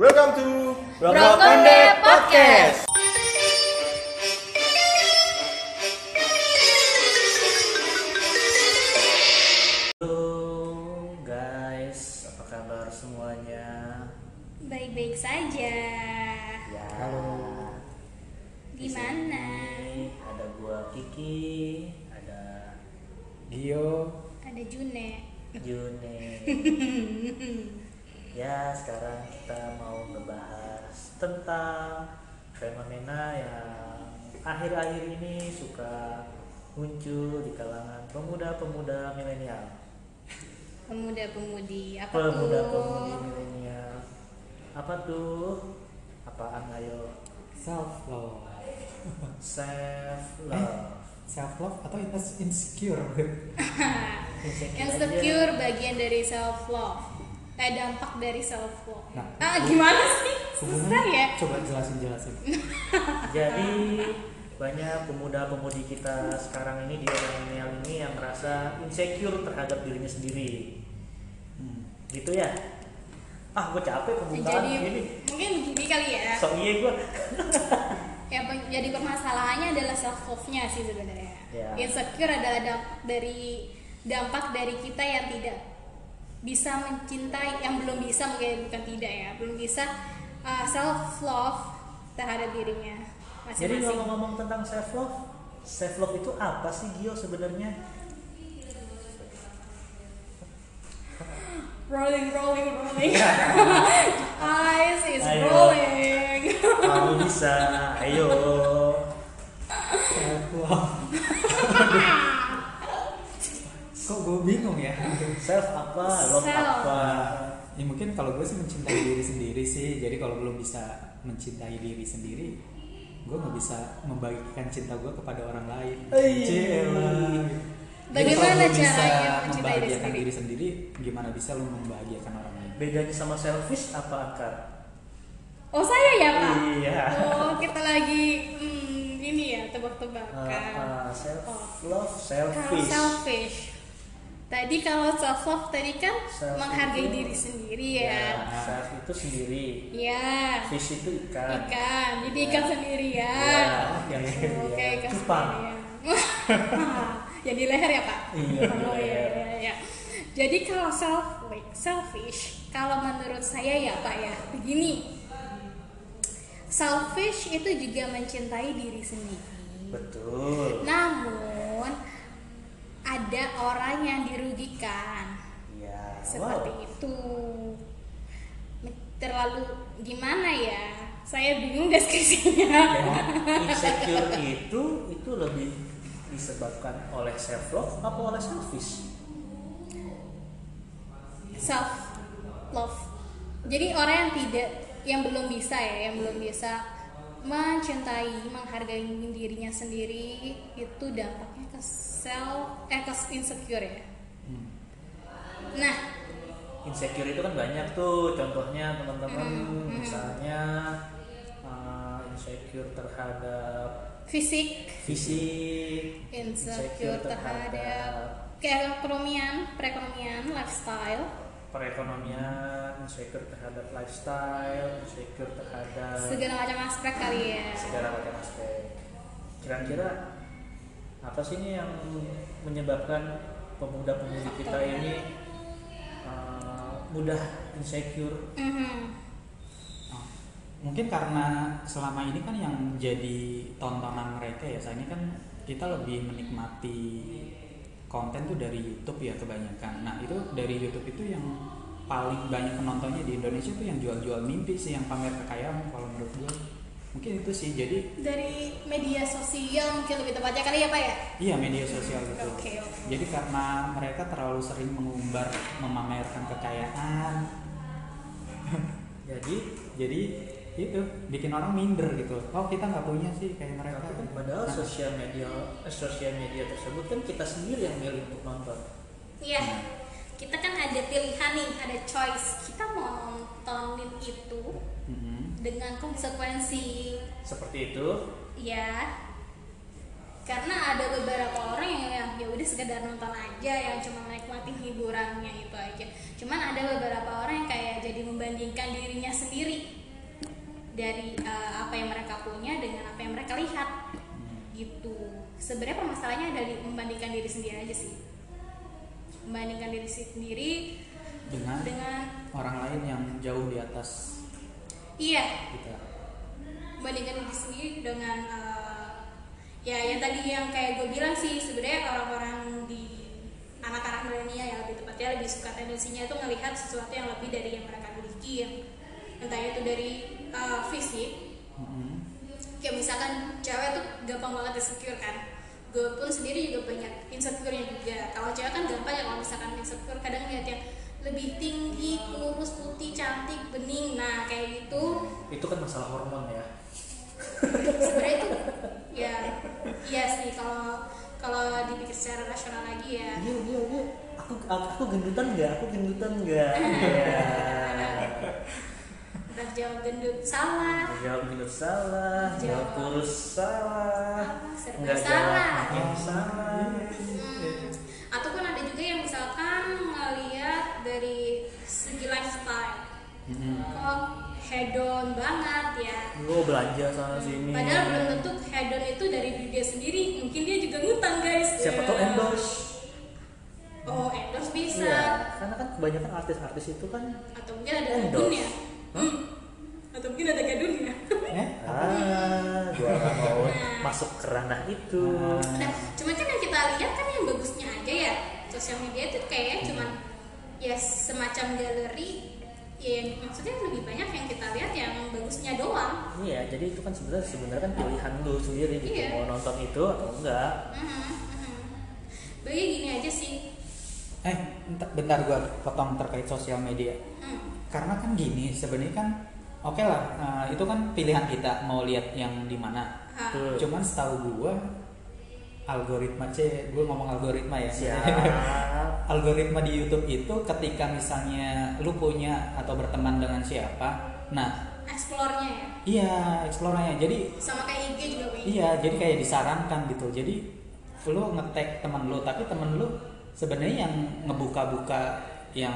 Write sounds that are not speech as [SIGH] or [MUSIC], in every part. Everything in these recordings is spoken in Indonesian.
Welcome to Brokonde Podcast. Apa tuh? Apaan ayo? self love Self love. self love atau ins- insecure [LAUGHS] Insecure bagian dari self love. Eh dampak dari self love. Nah, ah gimana sih? Susah ya. coba jelasin jelasin [LAUGHS] Jadi banyak pemuda-pemudi kita sekarang ini di era milenial ini yang merasa insecure terhadap dirinya sendiri. Hmm. Gitu ya? Ah, gue capek pembukaan Jadi ini. mungkin begini kali ya. So iya gue. [LAUGHS] Pe- jadi permasalahannya adalah self love-nya sih sebenarnya. Ya. Insecure adalah dampak dari dampak dari kita yang tidak bisa mencintai, yang belum bisa mungkin bukan tidak ya, belum bisa self love terhadap dirinya Jadi masing-masing. ngomong-ngomong tentang self love, self love itu apa sih Gio sebenarnya? Rolling, rolling, rolling. [LAUGHS] Eyes is Ayo. rolling. Kamu bisa, ayo. [LAUGHS] kok gue bingung ya Self apa? Love Self. apa? ya mungkin kalau gue sih mencintai diri sendiri sih jadi kalau belum bisa mencintai diri sendiri gue nggak bisa membagikan cinta gue kepada orang lain Ei. Jadi Bagaimana bisa caranya mencintai diri membahagiakan sendiri? diri sendiri gimana bisa lu membahagiakan orang lain Bedanya sama selfish apa Angkar? Oh saya ya pak? Iya. Oh kita lagi hmm, ini ya tebak-tebakan. Ah, ah, self Oh. love, Kalau selfish. selfish. Tadi kalau self love tadi kan Self menghargai itu- diri sendiri Ya, ya. self itu sendiri. Ya. Fish itu ikan. Ikan. Jadi ikan sendiri ya. Ya, yang Oke, ya. ikan Cupang. sendiri. [LAUGHS] Yang di leher ya pak? Iya, Oh iya, leher. iya, iya. Jadi kalau self selfish, kalau menurut saya ya pak ya begini. Selfish itu juga mencintai diri sendiri. Betul. Namun ada orang yang dirugikan Ya. seperti wow. itu. Terlalu gimana ya? Saya bingung deskripsinya. [LAUGHS] Dan insecure itu itu lebih disebabkan oleh self love apa oleh selfish? Self love. Jadi orang yang tidak yang belum bisa ya, yang belum bisa mencintai, menghargai dirinya sendiri itu dampaknya ke self eh ke insecure ya. Hmm. Nah, Insecure itu kan banyak tuh contohnya teman-teman Hmm, hmm. misalnya uh, insecure terhadap fisik fisik, insecure terhadap keekonomian, perekonomian, lifestyle, perekonomian, insecure terhadap lifestyle, insecure terhadap segala macam aspek kali ya. segala macam aspek. Kira-kira apa sih ini yang menyebabkan pemuda-pemudi kita ini uh, mudah insecure? Mhm. Oh, mungkin karena selama ini kan yang jadi tontonan mereka ya saya ini kan kita lebih menikmati konten tuh dari YouTube ya kebanyakan nah itu dari YouTube itu yang paling banyak penontonnya di Indonesia tuh yang jual-jual mimpi sih yang pamer kekayaan kalau menurut gue mungkin itu sih jadi Dari media sosial mungkin lebih tepatnya kali ya pak ya. iya media sosial itu Oke oke. jadi karena mereka terlalu sering mengumbar memamerkan kekayaan [LAUGHS] Jadi jadi itu bikin orang minder gitu oh kita nggak punya sih kayak mereka Tapi kan padahal sosial media eh, sosial media tersebut kan kita sendiri yang milih untuk nonton. Iya. Kita kan ada pilihan nih, ada choice. Kita mau nontonin itu Mhm. dengan konsekuensi Seperti itu. ya karena ada beberapa orang yang yang ya udah sekedar nonton aja yang cuma menikmati hiburannya itu aja cuman ada beberapa orang yang kayak jadi membandingkan dirinya sendiri dari eh, apa yang mereka punya dengan apa yang mereka lihat. Gitu. Sebenarnya permasalahannya dari membandingkan diri sendiri aja sih. Membandingkan diri sendiri dengan dengan orang lain yang jauh di atas iya. kita. Bandingkan diri sendiri dengan eh, ya yang tadi yang kayak gue bilang sih sebenarnya orang-orang di anak-anak milenial ya lebih tepatnya lebih suka tendensinya itu ngelihat sesuatu yang lebih dari yang mereka miliki yang entah itu dari eh, fisik. Mm-mm. kayak misalkan cewek tuh gampang banget insecure kan. Gue pun sendiri juga banyak insecure-nya juga. Kalau cewek kan gampang ya kalau misalkan insecure. Kadang lihat yang lebih tinggi kurus putih cantik bening. Nah kayak gitu. Itu kan masalah hormon ya. Sebenarnya itu ya iya sih. Kalau kalau dipikir secara rasional lagi ya. Iya iya iya. Aku aku gendutan nggak? Aku gendutan nggak? [LAUGHS] Iya. Udah jawab gendut salah. Jawab gendut salah. Jawab kurus salah. Nggak salah. jawab salah. Hmm. ataupun ada juga yang misalkan ngeliat dari segi lifestyle. Mm-mm. kok hedon banget ya. Lo belanja sana sini. Padahal belum tentu hedon itu dari diri dia sendiri. Mungkin dia juga ngutang guys. Siapa tau Ya. endorse. Oh endorse bisa. Iya, karena kan kebanyakan artis-artis itu kan atau mungkin ada Endorse. gadunnya Hah? hmm. atau mungkin ada gadunnya eh ah gua nggak mau masuk ke ranah itu Ah. Nah, cuman kan yang kita lihat kan yang bagusnya aja ya. Sosial media itu kayaknya cuman ya semacam galeri ya yang maksudnya lebih banyak yang kita lihat yang bagusnya doang. iya jadi itu kan sebenarnya sebenarnya kan pilihan lu sendiri gitu Iya. mau nonton itu atau enggak Mhm, mhm. Bagi gini aja sih. eh ent- bentar gua potong terkait sosial media Hmm. Karena kan gini sebenarnya kan oke lah eh, itu kan pilihan kita mau lihat yang di mana Tuh. cuman setahu gua algoritma c gue ngomong algoritma ya [LAUGHS] algoritma di YouTube itu ketika misalnya lu punya atau berteman dengan siapa nah explore-nya ya. iya explore-nya jadi Sama kayak IG juga begitu. iya jadi kayak disarankan gitu jadi lu ngetek temen lu tapi temen lu sebenarnya yang ngebuka-buka yang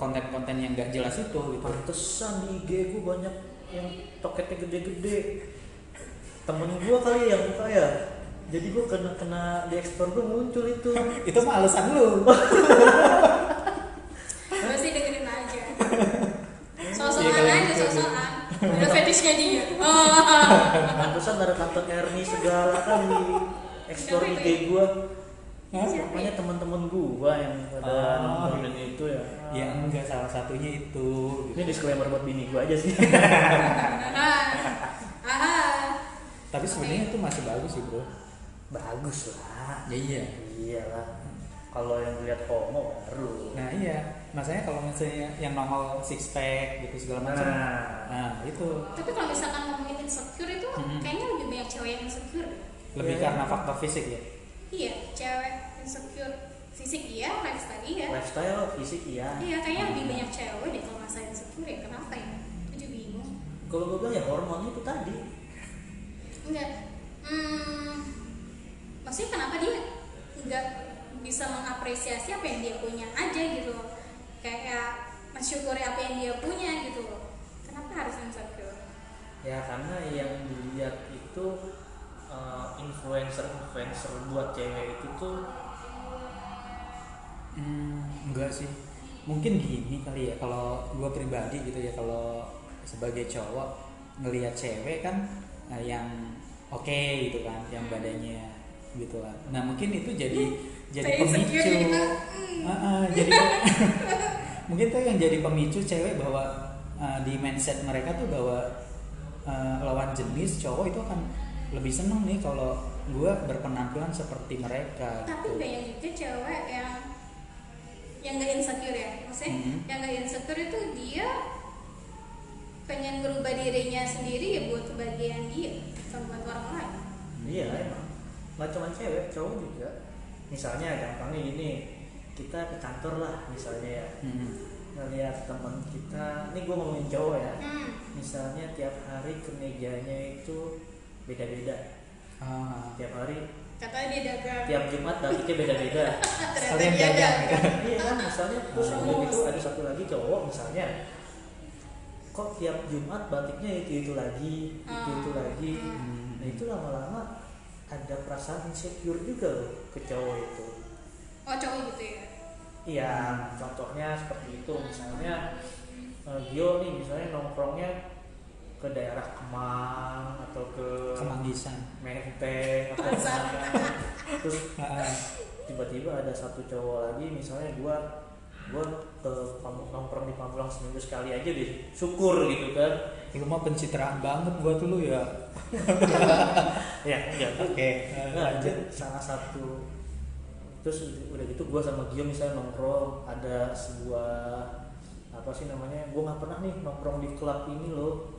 konten-konten yang gak jelas itu gitu pantesan di IG gua banyak yang toketnya gede-gede temen gua kali yang buka ya jadi gua kena kena di explore gua muncul itu [LAUGHS] itu mah alasan lu [LAUGHS] Gue sih dengerin aja. [LAUGHS] Sosokan kalau aja, gitu. sosokan. Udah fetishnya dia. Pantesan ada tante Erni segala kan di Siapa IG itu? Gua Hah? makanya temen-temen gua yang pada Oh. nontonin itu ya ya enggak salah satunya itu ini disclaimer buat bini gua aja sih [LAUGHS] tapi sebenarnya itu masih bagus sih bro bagus lah ya iya iyalah kalau yang lihat homo baru nah iya masanya kalau misalnya yang nongol six pack gitu segala macam Nah. nah itu Tapi kalau misalkan ngomongin insecure itu Mhm. kayaknya lebih banyak cewek yang insecure. lebih Iya. karena faktor fisik ya Iya, cewek insecure fisik iya, lifestyle iya. lifestyle fisik iya Iya, kayaknya lebih banyak cewek deh kalau masalah insecure ya. Kenapa ya? Aku juga bingung. kalau gua bilang ya hormon itu tadi Enggak. Hmm, maksudnya kenapa dia nggak bisa mengapresiasi apa yang dia punya aja gitu loh. Kayak mensyukuri apa yang dia punya gitu loh. Kenapa harus insecure? ya karena yang dilihat itu uh, influencer-influencer buat cewek itu tuh? Hmm, enggak sih. Mungkin gini kali ya kalau gue pribadi gitu ya kalau sebagai cowok ngelihat cewek kan eh, yang oke gitu kan yang badannya gitu lah. Nah mungkin itu jadi jadi pemicu. Ah, ah, jadi [LAUGHS] mungkin tuh yang jadi pemicu cewek bahwa eh, di mindset mereka tuh bahwa eh, lawan jenis cowok itu akan lebih seneng nih kalau gue berpenampilan seperti mereka tapi gitu. banyak juga cewek yang yang gak insecure ya maksudnya Mhm. yang gak insecure itu dia pengen merubah dirinya sendiri ya buat kebahagiaan dia bukan buat orang lain iya emang nggak cuma cewek cowok juga misalnya gampangnya gini kita ke kantor lah misalnya ya Hmm. ngeliat teman kita ini gue ngomongin cowok ya hmm. misalnya tiap hari kemejanya itu beda-beda. Ah, tiap hari. Katanya dia dagang. Tiap Jumat batiknya beda-beda. [LAUGHS] Ternyata Sekalian dia dagang. iya kan misalnya terus Oh. udah gitu ada satu lagi cowok misalnya kok tiap Jumat batiknya itu itu lagi itu itu Hmm. lagi? Hmm. nah itu lama-lama ada perasaan insecure juga loh ke cowok itu. Oh cowok gitu ya? Iya contohnya seperti itu. Misalnya eh, Gio nih misalnya nongkrongnya ke daerah Kemang atau ke Kemanggisan. Menteng atau [LAUGHS] ke mana. Terus tiba-tiba ada satu cowok lagi misalnya gua gua ke nongkrong di Pamulang seminggu sekali aja deh. Syukur gitu kan. Lu mah pencitraan banget buat lu ya. [LAUGHS] ya enggak. Oke, nah, lanjut. itu salah satu. Terus udah gitu gua sama Gio misalnya nongkrong ada sebuah apa sih namanya gua nggak pernah nih nongkrong di klub ini loh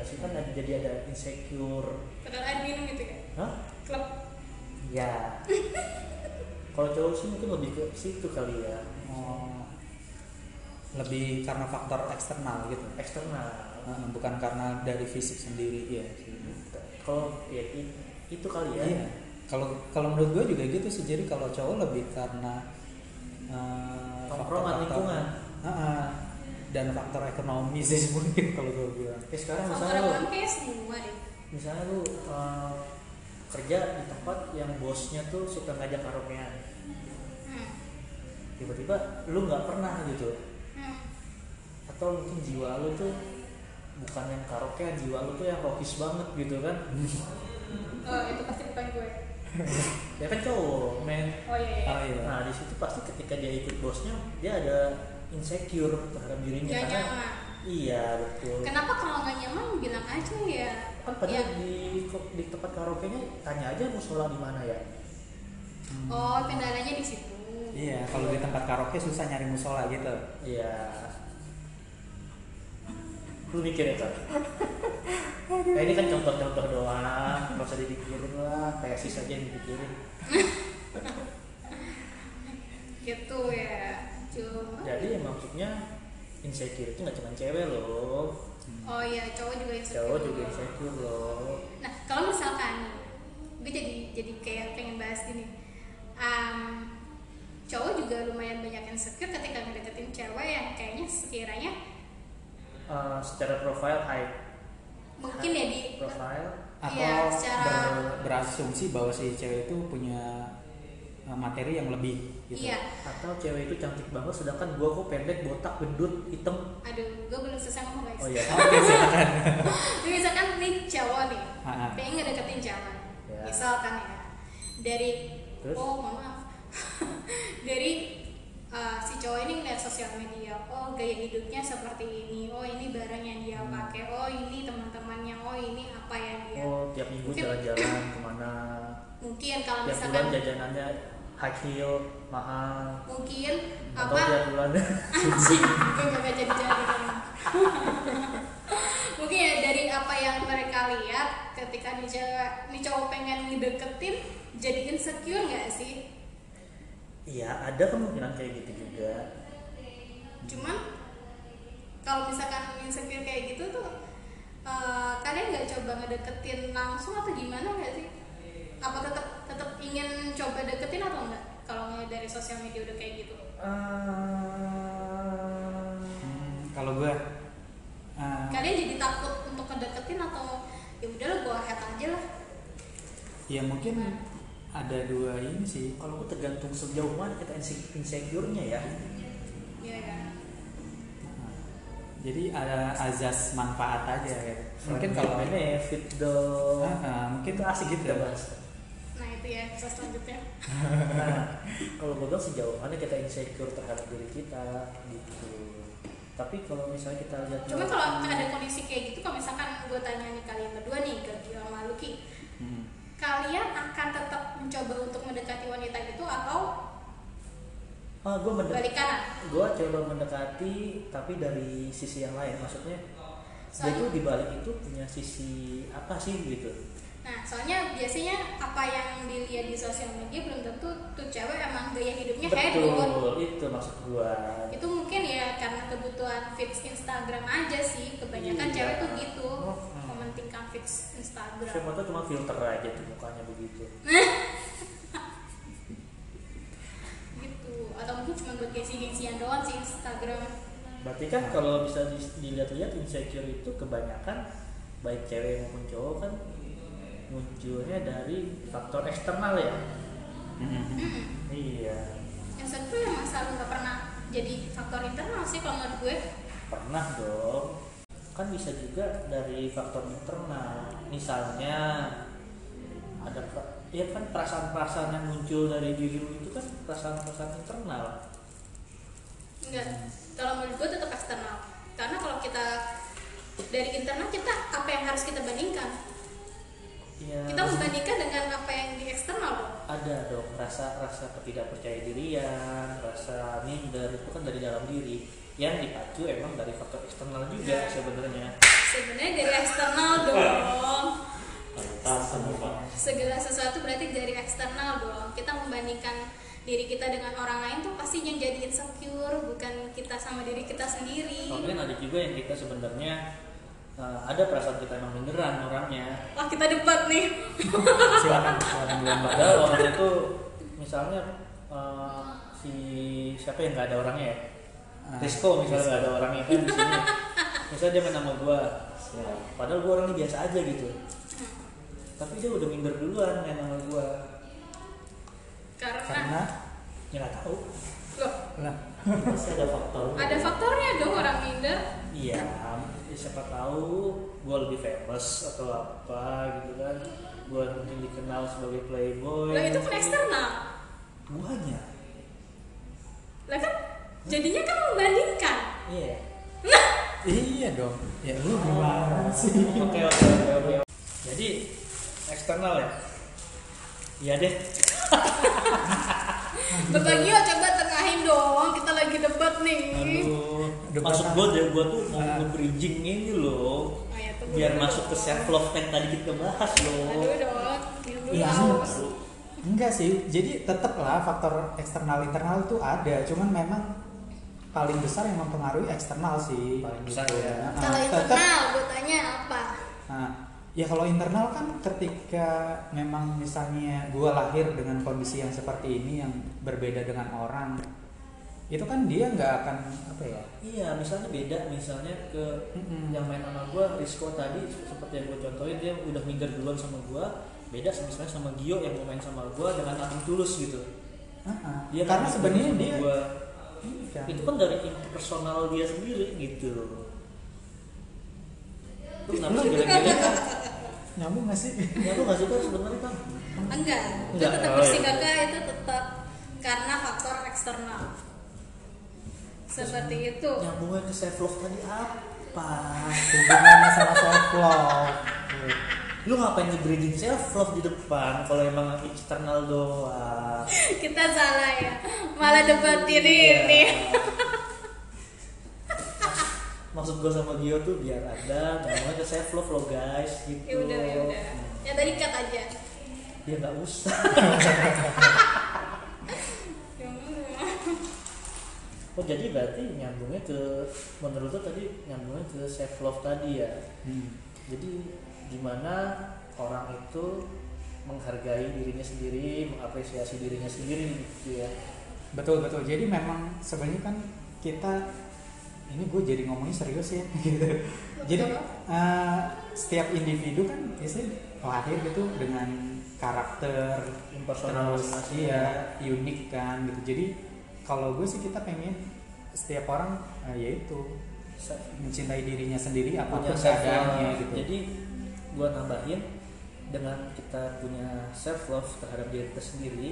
ya sih kan ada, jadi ada insecure padahal ada minum gitu ya Hah? klub ya [LAUGHS] kalau cowok sih mungkin lebih ke situ kali ya Oh, lebih karena faktor eksternal gitu. eksternal bukan karena dari fisik sendiri ya. kalau ya itu kali ya Iya. Kalau kalau menurut gue juga gitu sih. Jadi kalau cowok lebih karena eh, Tongkrongan, faktor-faktor- lingkungan. Ah, ah. Dan faktor ekonomi sih mungkin [LAUGHS] kalau gue bilang. Kayak sekarang faktor misalnya lu, ekonomi kayak semua deh misalnya lu eh, kerja di tempat yang bosnya tuh suka ngajak karaokean hmm. tiba-tiba lu nggak pernah gitu Hmm. atau mungkin jiwa lu tuh bukan yang karaokean jiwa lu tuh yang rockis banget gitu kan [LAUGHS] oh itu pasti bukan gue [LAUGHS] ya kan cowok men oh iya, iya. Oh iya. nah di situ pasti ketika dia ikut bosnya dia ada insecure terhadap dirinya Nggak karena nyaman. iya betul kenapa kalau nggak nyaman bilang aja ya kan padahal Ya. di di tempat karaoke-nya tanya aja musola di mana ya oh kendalanya di situ Iya, kalau di tempat karaoke susah nyari musola gitu. Iya. Lu mikir ya kan? Eh, ini kan contoh-contoh doang, nggak usah dipikirin lah, tesis aja yang dipikirin. [LAUGHS] gitu ya Jadi ya maksudnya insecure itu nggak cuma cewek loh, oh iya cowok juga insecure. Cowok juga insecure loh. nah kalau misalkan gue jadi jadi kayak pengen bahas gini. Am, cowok juga lumayan banyak insecure ketika ngedeketin cewek yang kayaknya sekiranya Eh, secara profile high, mungkin ya di. profile. Atau Iya, secara- ber- berasumsi bahwa si cewek itu punya eh, materi yang lebih gitu. iya atau cewek itu cantik banget, sedangkan gua kok pendek, botak, gendut, hitam. aduh gue belum selesai ngomong guys Oh iya. Oke, silakan. [LAUGHS] Jadi misalkan nih cowok nih Ah, ah. pengen ngedeketin cewek Ya. misalkan ya dari Terus? oh mohon maaf [LAUGHS] dari uh, si cowok ini ngeliat sosial media oh gaya hidupnya seperti ini oh ini barang yang dia Hmm. pakai oh ini teman-temannya oh ini apa yang dia Oh, tiap minggu jalan-jalan ke mana? mungkin kalau Tiap misalkan bulan jajanannya high heel, mahal. mungkin Atau apa? tiap bulan [LAUGHS] anjing gue gak jadi jadi [LAUGHS] mungkin ya dari apa yang mereka lihat ketika nih cewek nih cowok pengen ngedeketin jadi insecure nggak sih? Iya, ada kemungkinan kayak gitu juga. cuman kalau misalkan insecure kayak gitu tuh eh, kalian nggak coba ngedeketin langsung atau gimana nggak sih apa tetap tetap ingin coba deketin atau enggak kalau dari sosial media udah kayak gitu Hmm, kalau gue eh, kalian jadi takut untuk ngedeketin atau ya udahlah gua head aja lah ya mungkin ada dua ini sih. kalau aku tergantung sejauh mana kita inse- insecure-nya ya. Iya ya Nah, Jadi ada azas manfaat aja ya. Mungkin kalau benefit dong. Ah, ah, mungkin itu asik gitu. kita bahas. Ya selanjutnya. Nah, kalau gue bilang sejauh mana kita insecure terhadap diri kita gitu. Tapi kalau misalnya kita lihat Cuma kalau ada kondisi kayak gitu, kalau misalkan gue tanya nih kalian berdua nih ke Gio sama Lucky, Hmm. kalian akan tetap mencoba untuk mendekati wanita itu atau ah, gue mendekati gue coba mendekati tapi dari sisi yang lain. Maksudnya dia Soalnya- tuh di balik itu punya sisi apa sih gitu Nah, soalnya biasanya apa yang dilihat di sosial media belum tentu tuh cewek emang gaya hidupnya hedon. betul itu maksud gue Itu mungkin ya karena kebutuhan feeds Instagram aja sih. Kebanyakan Iya. cewek tuh gitu, Hmm. mementingkan fix Instagram siapa tahu cuma filter aja tuh mukanya begitu gitu atau mungkin cuma buat gengsi-gengsian doang sih Instagram berarti kan kalau bisa di- dilihat-lihat insecure itu kebanyakan baik cewek maupun cowok kan munculnya dari faktor eksternal ya? Iya. Yang satu emang selalu nggak pernah jadi faktor internal sih kalau menurut gue. Pernah dong. Kan bisa juga dari faktor internal. Misalnya ada ya kan perasaan-perasaan yang muncul dari dirimu itu kan perasaan-perasaan internal. Enggak. Kalau menurut gue tetap eksternal. Karena kalau kita dari internal kita apa yang harus kita bandingkan ya kita membandingkan dengan apa yang di eksternal dong ada dong rasa rasa ketidakpercaya dirian rasa minder itu kan dari dalam diri. Yang dipacu emang dari faktor eksternal juga sebenarnya. Sebenarnya dari eksternal dong. Segala sesuatu berarti dari eksternal dong kita membandingkan diri kita dengan orang lain tuh pasti yang jadi insecure bukan kita sama diri kita sendiri. Mungkin ada juga yang kita sebenarnya eh, ada perasaan kita emang minderan orangnya. Wah kita debat nih. Silakan silakan padahal orang itu misalnya eh, si siapa yang nggak ada orangnya ya? Ah, Risco misalnya nggak ada orangnya kan di sini. Misalnya dia main nama gua. Ya, padahal gua orangnya biasa aja gitu. Tapi dia udah minder duluan main nama gua. Karena, karena? Ya nggak tahu. Loh. Pasti ada faktor. Ada faktornya dong orang minder. Iya ya siapa tahu gua lebih famous atau apa gitu kan. Gua mungkin dikenal sebagai playboy. Lah itu kan eksternal. Guanya. Lah kan jadinya kan membandingkan. Iya. Iya dong. Ya lu gimana sih? Oke oke oke oke. Jadi eksternal ya? Iya deh. [LAUGHS] Bapak Gio coba tengahin dong kita lagi debat nih. Aduh Debat maksud gua deh gua tuh mau Ah. nge-bridging ini loh Oh, ya, tunggu biar dulu. masuk ke self love yang tadi kita bahas loh aduh dong Iya, haus. enggak sih jadi tetap lah faktor eksternal internal itu ada cuman memang paling besar yang mempengaruhi eksternal sih Paling besar Gitu. ya. Nah, kalau internal gue tanya apa Nah, ya kalau internal kan ketika memang misalnya gue lahir dengan kondisi yang seperti ini yang berbeda dengan orang, itu kan dia nggak akan apa ya? iya misalnya beda misalnya ke Mm-mm. yang main sama gua Risco tadi seperti yang gua contohin dia udah minder duluan sama gua beda misalnya sama Gio yang mau main sama gua dengan nating tulus gitu ah. dia Karena sebenarnya dia gua. Iya. itu kan dari personal dia sendiri gitu lu kenapa sih kan nyambung nggak sih? ya lu nggak suka sebenarnya kan enggak itu Enggak. tetap Oh, bersih iya. kakak itu tetap karena faktor eksternal seperti itu. nyambungnya ke self love tadi apa? Hubungannya sama self love. lu ngapain nge-breeding self love di depan kalau emang eksternal doang? Kita salah ya. Malah debatin Iya. ini. Maksud gue sama Gio tuh biar ada ngomongnya ke self love lo guys gitu. Ya udah ya udah. Ya tadi cut aja. Ya nggak usah Ya udah. Oh jadi berarti nyambungnya ke menurut lo tadi nyambungnya ke self love tadi ya Hmm. jadi gimana orang itu menghargai dirinya sendiri mengapresiasi dirinya sendiri gitu ya Betul betul. Jadi memang sebenarnya kan kita ini gue jadi ngomongnya serius ya [LAUGHS] gitu. Jadi eh, setiap individu kan biasanya lahir gitu dengan karakter Impersonal terus iya unik kan gitu. Jadi kalau gue sih kita pengen setiap orang eh, yaitu mencintai dirinya sendiri apa pun punya self keadaannya love gitu. jadi gua nambahin dengan kita punya self love terhadap diri kita sendiri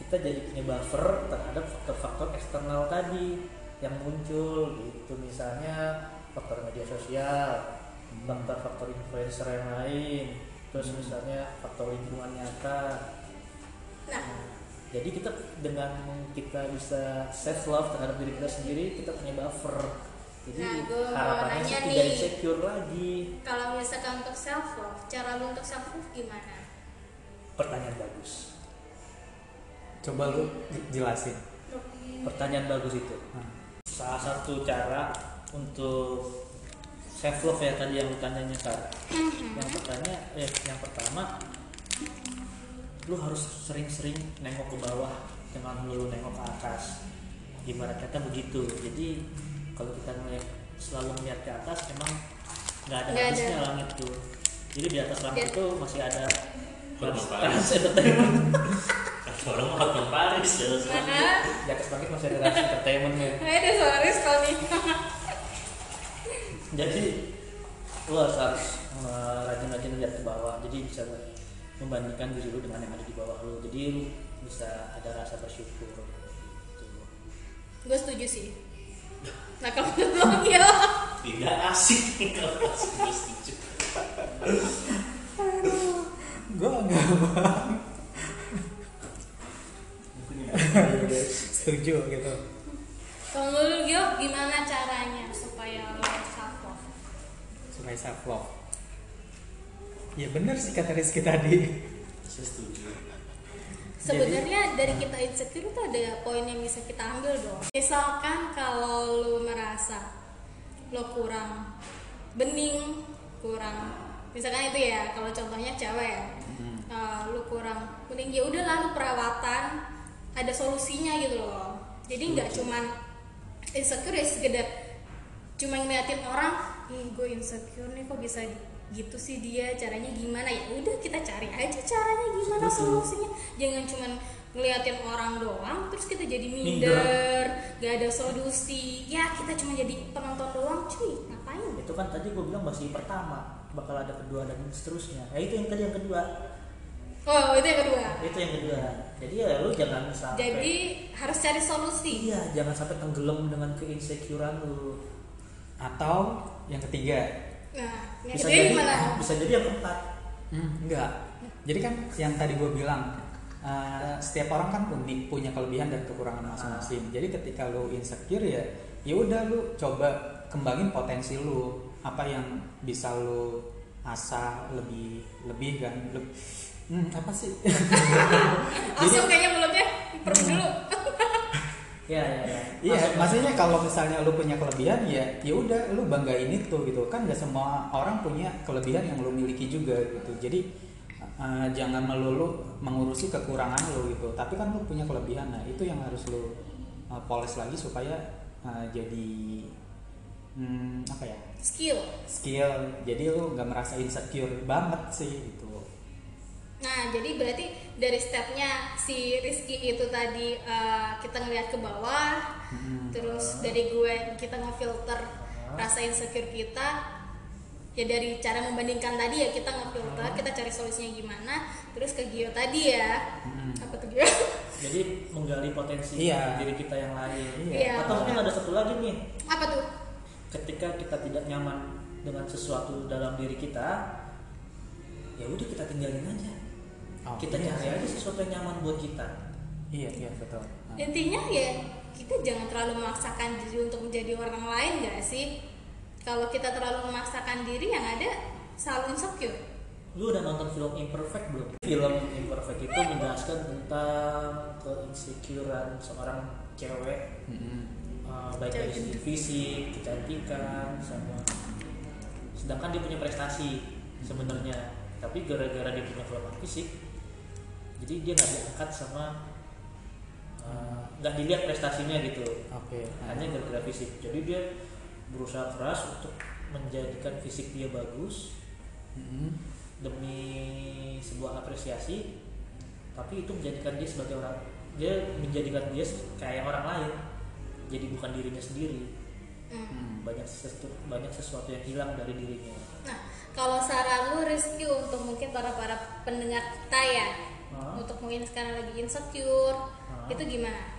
kita jadi punya buffer terhadap faktor-faktor eksternal tadi yang muncul gitu. Misalnya faktor media sosial faktor-faktor influencer yang lain terus misalnya faktor lingkungan nyata. Nah jadi kita dengan kita bisa self love terhadap diri kita sendiri kita punya buffer. Jadi Nah, harapannya sih tidak insecure lagi. Kalau misalkan untuk self love cara lu untuk self love gimana? Pertanyaan bagus. Coba lu jelasin. pertanyaan bagus itu. Nah, salah satu cara untuk self love ya tadi yang lu tanyanya kak Mhm. yang pertama eh yang pertama lu harus sering-sering nengok ke bawah jangan lu nengok ke atas gimana kata begitu jadi kalau kita ngeliat selalu melihat ke atas emang nggak ada Nggak ada. habisnya langit tuh jadi di atas langit itu masih ada trans Paris. entertainment orang Hotman Paris ya. Mana? di atas langit masih ada trans entertainment ya Ada suara kalau nih. jadi lu harus, rajin-rajin lihat ke bawah jadi bisa membandingkan diri lu dengan yang ada di bawah lu jadi lu bisa ada rasa bersyukur gitu. Gue setuju sih. [LAUGHS] Nah kalau menurut lo Gio? Tidak asik kalau asik gue setuju. gue enggak setuju gitu Kalau Gio gimana caranya supaya lo self love? supaya self love ya bener sih kata Rizky tadi Saya setuju. Sebenarnya dari kita insecure tuh ada poin yang bisa kita ambil dong. Misalkan kalau lu merasa lo kurang bening, kurang misalkan itu ya kalau contohnya cewek ya, Eh, lu kurang bening ya udah lalu perawatan ada solusinya gitu loh. Jadi nggak cuman insecure ya sekedar cuma ngeliatin orang, ih gue insecure nih kok bisa gitu sih dia caranya gimana. Ya udah kita cari aja caranya gimana solusinya. Jangan cuman ngeliatin orang doang terus kita jadi minder gak ada solusi. Ya kita cuma jadi penonton doang cuy. Ngapain? Itu kan tadi gue bilang masih pertama bakal ada kedua dan seterusnya. Ya itu yang tadi yang kedua. Oh itu yang kedua. Itu yang kedua. Jadi ya lu jangan sampai jadi harus cari solusi. Iya jangan sampai tenggelam dengan keinsecurean lu. Atau yang ketiga nah bisa jadi gimana bisa jadi yang keempat Hmm, enggak. Jadi kan yang tadi gue bilang eh, setiap orang kan unik punya kelebihan dan kekurangan masing-masing. Jadi ketika lu insecure ya, ya udah lu coba kembangin potensi lu. Apa yang bisa lu asah lebih lebih kan? Leb- hmm, apa sih? langsung kayaknya mulutnya pergi dulu ya ya ya Iya, Masuk, maksudnya kalau misalnya lu punya kelebihan ya, ya udah lu banggain itu gitu. Kan gak semua orang punya kelebihan yang lu miliki juga gitu. Jadi eh, jangan melulu mengurusi kekurangan lu gitu. Tapi kan lu punya kelebihan. Nah, itu yang harus lu eh, poles lagi supaya eh, jadi hmm, apa ya? skill skill. Jadi lu nggak merasa insecure banget sih gitu. Nah, jadi berarti dari stepnya si Rizky itu tadi eh, kita ngeliat ke bawah, Hmm. terus dari gue kita ngefilter rasa insecure kita, ya dari cara membandingkan tadi ya kita ngefilter, kita cari solusinya gimana, terus ke Gio tadi ya, Hmm. apa tuh Gio? [LAUGHS] jadi menggali potensi Iya. diri kita yang lain Iya. atau mungkin ada satu lagi nih apa tuh? ketika kita tidak nyaman dengan sesuatu dalam diri kita ya udah kita tinggalin aja Oh, kita iya cari aja sesuatu yang nyaman buat kita Iya, iya betul. Nah. Intinya ya kita jangan terlalu memaksakan diri untuk menjadi orang lain gak sih? Kalau kita terlalu memaksakan diri yang ada selalu insecure. lu udah nonton film Imperfect belum film Imperfect itu menjelaskan tentang keinsecurean seorang cewek Mm-mm. uh, baik dari segi fisik kecantikan sama sedangkan dia punya prestasi sebenarnya tapi gara-gara dia punya kelemahan fisik jadi dia nggak diangkat sama uh, nggak dilihat prestasinya gitu Oke. Nah. hanya gara-gara fisik jadi dia berusaha keras untuk menjadikan fisik dia bagus Mm-mm. demi sebuah apresiasi tapi itu menjadikan dia sebagai orang dia menjadikan dia kayak orang lain jadi bukan dirinya sendiri Hmm. Hmm. banyak sesuatu banyak sesuatu yang hilang dari dirinya Nah, kalau saran lu Rizky untuk mungkin para para pendengar kita ya, Hah? untuk mungkin sekarang lagi insecure, Hah? itu gimana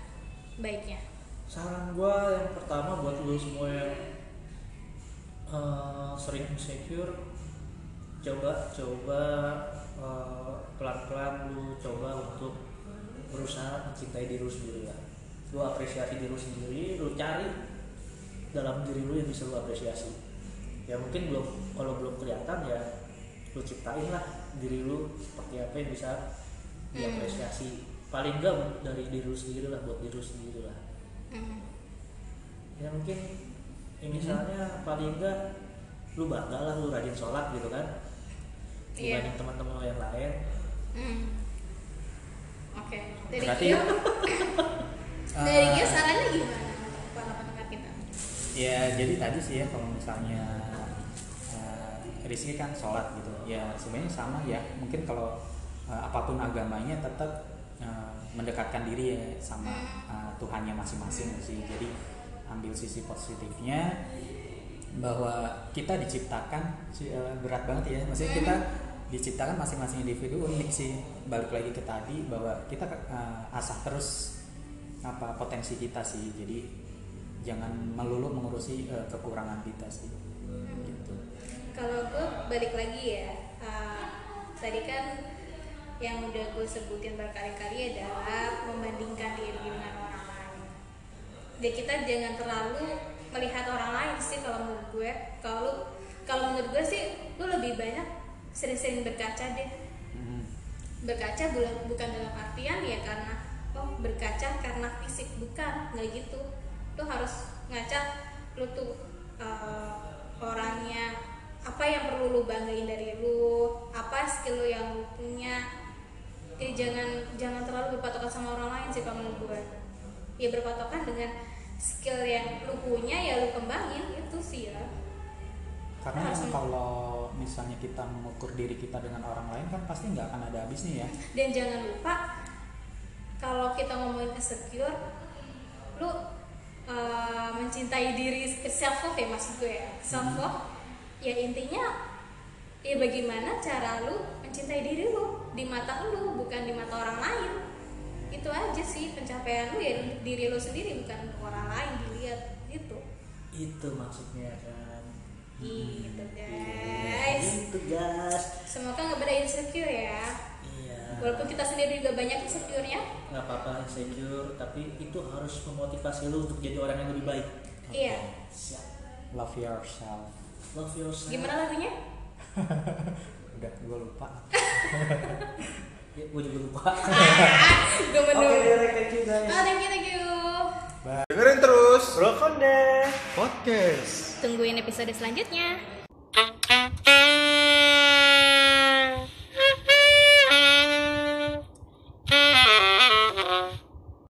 baiknya? saran gua yang pertama buat lu semua yang eh, sering insecure coba coba eh, pelan-pelan lu coba untuk berusaha mencintai diri lu sendiri lah lu apresiasi diri lu sendiri lu cari dalam diri lu yang bisa lu apresiasi ya mungkin belum kalau belum kelihatan ya lu ciptain lah diri lu seperti apa yang bisa diapresiasi. Paling enggak dari diri lu sendiri lah buat diri lu sendiri lah. Hmm. ya mungkin ya misalnya paling enggak lu bangga lah lu rajin sholat gitu kan. Iya. dibanding teman-teman lo yang lain. Hmm. Oke, dari Berarti- Gio, [LAUGHS] dari Eh, Gio sarannya gimana? Untuk para pendengar kita? ya jadi tadi sih ya kalau misalnya uh, Rizky kan sholat gitu. Ya sebenarnya sama ya. Mungkin kalau uh, apa pun agamanya tetap uh, mendekatkan diri ya sama uh, Tuhannya masing-masing sih. Jadi ambil sisi positifnya bahwa kita diciptakan uh, berat banget ya. Maksudnya kita diciptakan masing-masing individu unik sih. Balik lagi ke tadi bahwa kita uh, asah terus apa potensi kita sih. Jadi jangan melulu mengurusi uh, kekurangan kita sih. Gitu. Kalau gue balik lagi ya, uh, tadi kan yang udah gue sebutin berkali-kali adalah membandingkan diri dengan orang lain. Dan kita jangan terlalu melihat orang lain sih kalau menurut gue. Kalau kalau menurut gue sih, lu lebih banyak sering-sering berkaca deh. Mhm. Berkaca bukan bukan dalam artian ya karena oh berkaca karena fisik bukan nggak gitu. Lu harus ngaca lu tuh uh, orangnya apa yang perlu lu banggain dari lu apa skill lu yang lu punya eh, jangan jangan terlalu berpatokan sama orang lain sih kalau menurut gue ya berpatokan dengan skill yang lu punya ya lu kembangin itu sih ya. Karena Harus- kalau misalnya kita mengukur diri kita dengan orang lain kan pasti nggak akan ada habisnya ya. Dan jangan lupa kalau kita ngomongin insecure lu uh, mencintai diri self love ya maksud gue ya. Self love ya intinya ya bagaimana cara lu mencintai diri lu? Di mata lu bukan di mata orang lain. Itu aja sih pencapaian lu ya di diri lu sendiri bukan orang lain dilihat gitu. Itu maksudnya kan? Gitu guys. itu guys semoga nggak pada insecure ya. Iya. Walaupun kita sendiri juga banyak insecure-nya. Nggak apa-apa insecure tapi itu harus memotivasi lu untuk jadi orang yang lebih baik. Iya. siap. Love yourself. Love yourself. Gimana lagunya [LAUGHS] udah gue lupa. [LAUGHS] Ya, gue juga lupa. [LAUGHS] Gue oke okay, thank you guys. Oh thank you thank you. Dengerin terus. Bro Konde podcast. tungguin episode selanjutnya